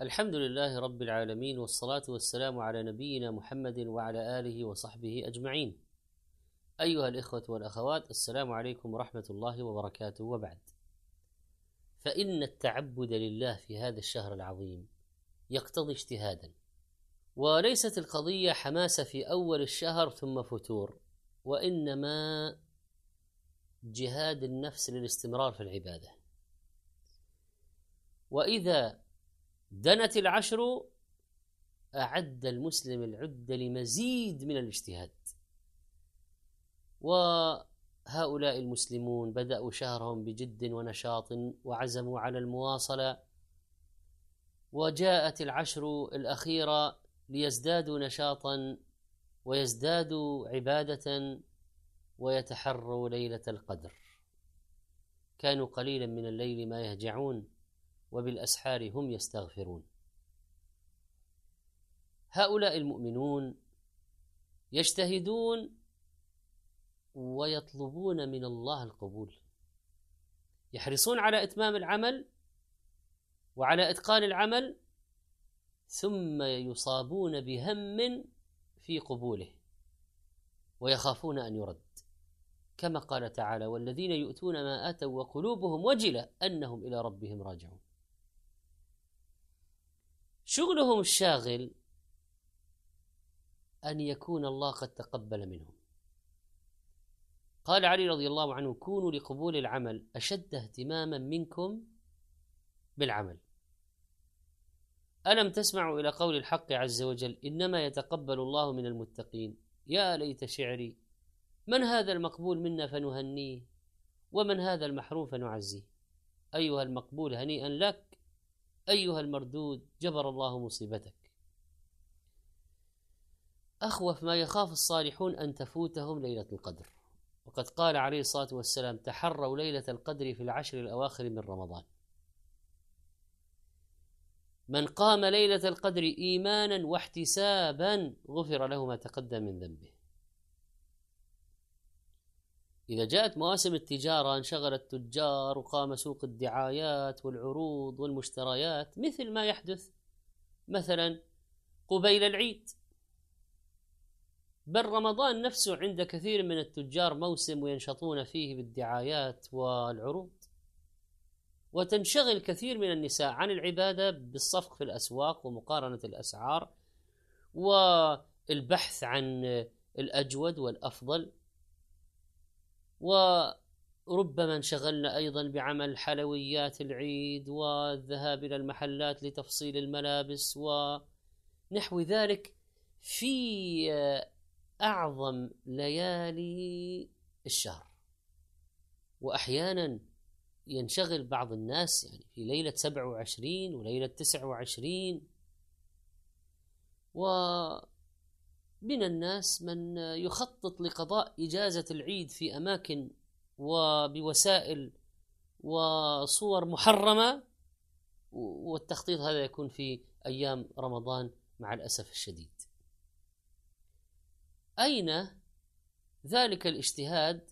الحمد لله رب العالمين والصلاة والسلام على نبينا محمد وعلى آله وصحبه أجمعين. أيها الإخوة والأخوات السلام عليكم ورحمة الله وبركاته وبعد. فإن التعبد لله في هذا الشهر العظيم يقتضي اجتهادا. وليست القضية حماسة في أول الشهر ثم فتور، وإنما جهاد النفس للاستمرار في العبادة. وإذا دنت العشر أعد المسلم العدة لمزيد من الاجتهاد. وهؤلاء المسلمون بدأوا شهرهم بجد ونشاط وعزموا على المواصلة. وجاءت العشر الأخيرة ليزدادوا نشاطا ويزدادوا عبادة ويتحروا ليلة القدر. كانوا قليلا من الليل ما يهجعون. وبالأسحار هم يستغفرون. هؤلاء المؤمنون يجتهدون ويطلبون من الله القبول. يحرصون على إتمام العمل وعلى إتقان العمل ثم يصابون بهم في قبوله ويخافون أن يرد. كما قال تعالى والذين يؤتون ما آتوا وقلوبهم وجله أنهم إلى ربهم راجعون. شغلهم الشاغل أن يكون الله قد تقبل منهم. قال علي رضي الله عنه كونوا لقبول العمل أشد اهتماما منكم بالعمل. ألم تسمعوا إلى قول الحق عز وجل إنما يتقبل الله من المتقين. يا ليت شعري من هذا المقبول منا فنهنيه ومن هذا المحروم فنعزيه. أيها المقبول هنيئا لك أيها المردود جبر الله مصيبتك. أخوف ما يخاف الصالحون أن تفوتهم ليلة القدر. وقد قال عليه الصلاة والسلام تحروا ليلة القدر في العشر الأواخر من رمضان. من قام ليلة القدر إيمانا واحتسابا غفر له ما تقدم من ذنبه. إذا جاءت مواسم التجارة انشغل التجار وقام سوق الدعايات والعروض والمشتريات مثل ما يحدث. مثلا قبيل العيد. بل رمضان نفسه عند كثير من التجار موسم وينشطون فيه بالدعايات والعروض. وتنشغل كثير من النساء عن العبادة بالصفق في الأسواق ومقارنة الأسعار والبحث عن الأجود والأفضل. وربما انشغلنا أيضا بعمل حلويات العيد والذهاب إلى المحلات لتفصيل الملابس ونحو ذلك في أعظم ليالي الشهر. واحيانا ينشغل بعض الناس يعني في ليلة 27 وليلة 29 و من الناس من يخطط لقضاء إجازة العيد في أماكن وبوسائل وصور محرمة والتخطيط هذا يكون في أيام رمضان مع الأسف الشديد. أين ذلك الاجتهاد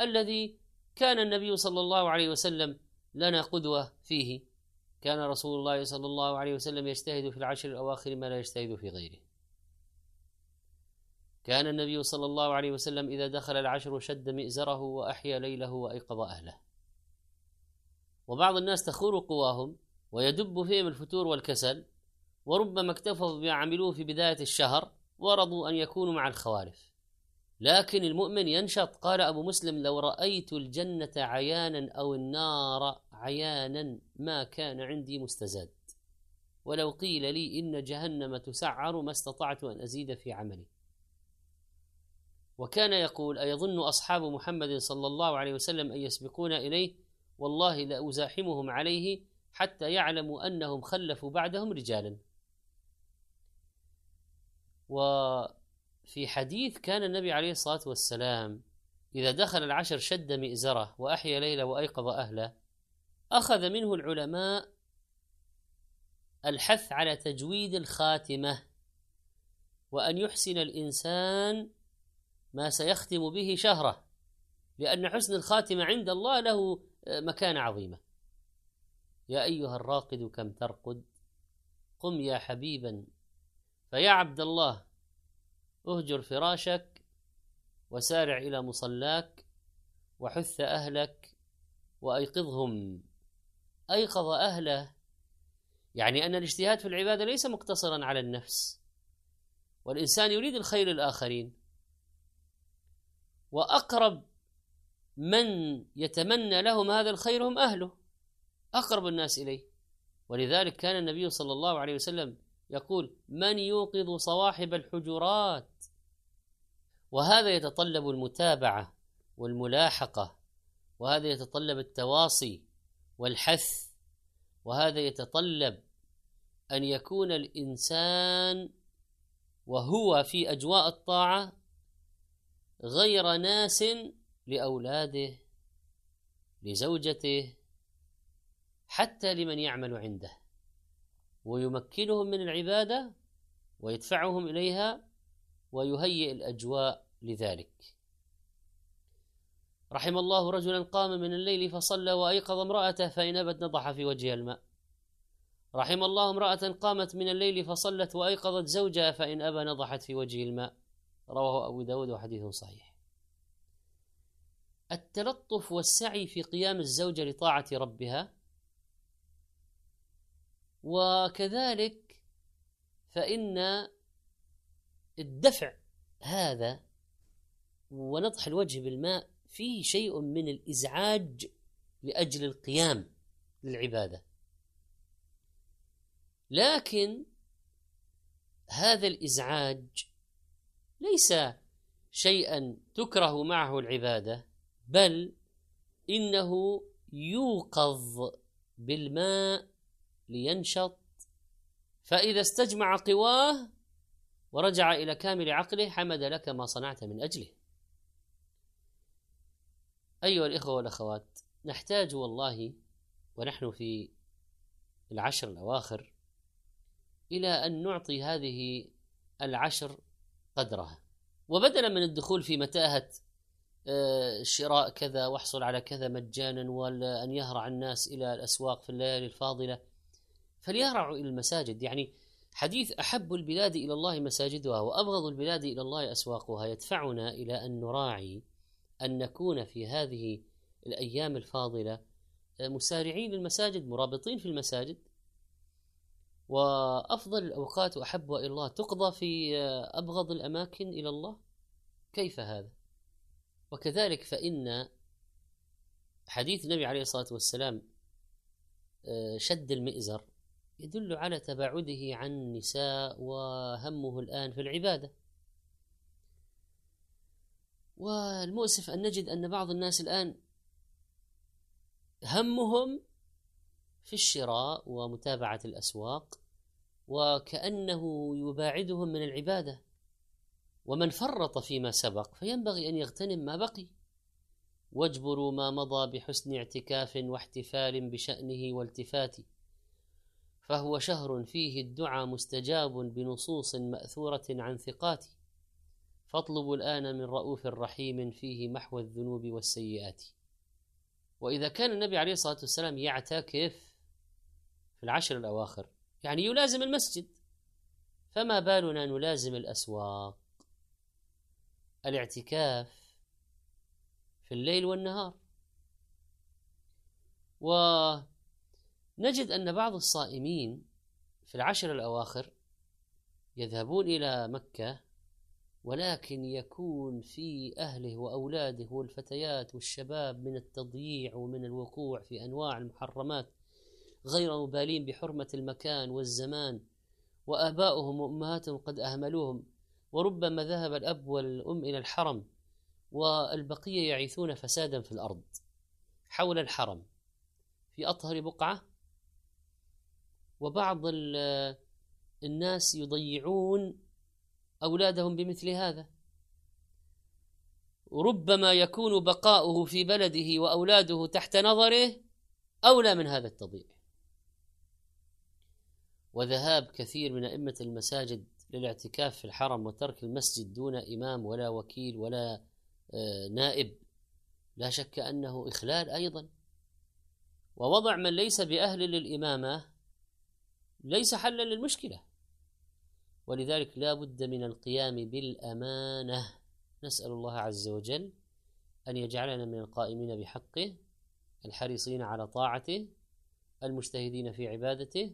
الذي كان النبي صلى الله عليه وسلم لنا قدوة فيه؟ كان رسول الله صلى الله عليه وسلم يجتهد في العشر الأواخر ما لا يجتهد في غيره. كان النبي صلى الله عليه وسلم إذا دخل العشر شد مئزره وأحيا ليله وأيقظ أهله. وبعض الناس تخور قواهم ويدب فيهم الفتور والكسل وربما اكتفوا بما عملوه في بداية الشهر ورضوا أن يكونوا مع الخوارف لكن المؤمن ينشط قال أبو مسلم لو رأيت الجنة عيانا أو النار عيانا ما كان عندي مستزاد. ولو قيل لي إن جهنم تسعر ما استطعت أن أزيد في عملي. وكان يقول أيظن أصحاب محمد صلى الله عليه وسلم أن يسبقون إليه؟ والله لأزاحمهم عليه حتى يعلموا أنهم خلفوا بعدهم رجالا. وفي حديث كان النبي عليه الصلاة والسلام إذا دخل العشر شد مئزرة وأحيا ليلة وأيقظ أهله أخذ منه العلماء الحث على تجويد الخاتمة وأن يحسن الإنسان ما سيختم به شهره لأن حسن الخاتمة عند الله له مكانة عظيمة. يا أيها الراقد كم ترقد؟ قم يا حبيبا. فيا عبد الله اهجر فراشك وسارع إلى مصلاك وحث أهلك وأيقظهم. أيقظ أهله. يعني أن الاجتهاد في العبادة ليس مقتصرا على النفس والإنسان يريد الخير للآخرين. وأقرب من يتمنى لهم هذا الخير هم أهله أقرب الناس إليه. ولذلك كان النبي صلى الله عليه وسلم يقول من يوقظ صواحب الحجرات؟ وهذا يتطلب المتابعة والملاحقة وهذا يتطلب التواصي والحث وهذا يتطلب أن يكون الإنسان وهو في أجواء الطاعة غير ناس لأولاده لزوجته حتى لمن يعمل عنده. ويمكنهم من العبادة ويدفعهم إليها ويهيئ الأجواء لذلك. رحم الله رجلا قام من الليل فصلى وأيقظ امرأته فإن أبت نضح في وجهها الماء. رحم الله امرأة قامت من الليل فصلت وأيقظت زوجها فإن ابى نضحت في وجه الماء. رواه أبو داود وحديث صحيح. التلطف والسعي في قيام الزوجة لطاعة ربها. وكذلك فإن الدفع هذا ونطح الوجه بالماء فيه شيء من الإزعاج لأجل القيام للعبادة. لكن هذا الإزعاج ليس شيئا تكره معه العبادة بل إنه يوقظ بالماء لينشط. فإذا استجمع قواه ورجع إلى كامل عقله حمد لك ما صنعت من أجله. أيها الإخوة والأخوات نحتاج والله ونحن في العشر الأواخر إلى أن نعطي هذه العشر قدرها. وبدلا من الدخول في متاهة آه، شراء كذا واحصل على كذا مجانا ولا أن يهرع الناس إلى الأسواق في الليالي الفاضلة فليهرعوا إلى المساجد. يعني حديث أحب البلاد إلى الله مساجدها وأبغض البلاد إلى الله أسواقها يدفعنا إلى أن نراعي أن نكون في هذه الأيام الفاضلة مسارعين للمساجد مرابطين في المساجد وأفضل الأوقات وأحبها إلى الله. تقضى في أبغض الأماكن إلى الله؟ كيف هذا؟ وكذلك فإن حديث النبي عليه الصلاة والسلام شد المئزر يدل على تباعده عن النساء وهمه الآن في العبادة. والمؤسف أن نجد أن بعض الناس الآن همهم في الشراء ومتابعة الأسواق وكأنه يباعدهم من العبادة. ومن فرط فيما سبق فينبغي أن يغتنم ما بقي. واجبروا ما مضى بحسن اعتكاف واحتفال بشأنه والتفات. فهو شهر فيه الدعاء مستجاب بنصوص مأثورة عن ثقات فاطلبوا الآن من رؤوف رحيم فيه محو الذنوب والسيئات. وإذا كان النبي عليه الصلاة والسلام يعتكف العشر الأواخر. يعني يلازم المسجد. فما بالنا نلازم الأسواق. الاعتكاف في الليل والنهار. و نجد أن بعض الصائمين في العشر الأواخر يذهبون إلى مكة ولكن يكون في أهله وأولاده والفتيات والشباب من التضييع ومن الوقوع في أنواع المحرمات غير مبالين بحرمة المكان والزمان وآباؤهم وأمهاتهم قد أهملوهم وربما ذهب الأب والأم إلى الحرم والبقية يعيثون فسادا في الأرض حول الحرم. في أطهر بقعة وبعض الناس يضيعون أولادهم بمثل هذا. ربما يكون بقاؤه في بلده وأولاده تحت نظره أولى من هذا التضييع. وذهاب كثير من أئمة المساجد للاعتكاف في الحرم وترك المسجد دون إمام ولا وكيل ولا آه، نائب. لا شك أنه إخلال أيضا. ووضع من ليس بأهل للإمامة ليس حلا للمشكلة. ولذلك لا بد من القيام بالأمانة. نسأل الله عز وجل أن يجعلنا من القائمين بحقه الحريصين على طاعته المجتهدين في عبادته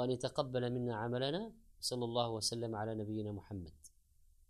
وأن يتقبل منا عملنا. صلى الله وسلم على نبينا محمد.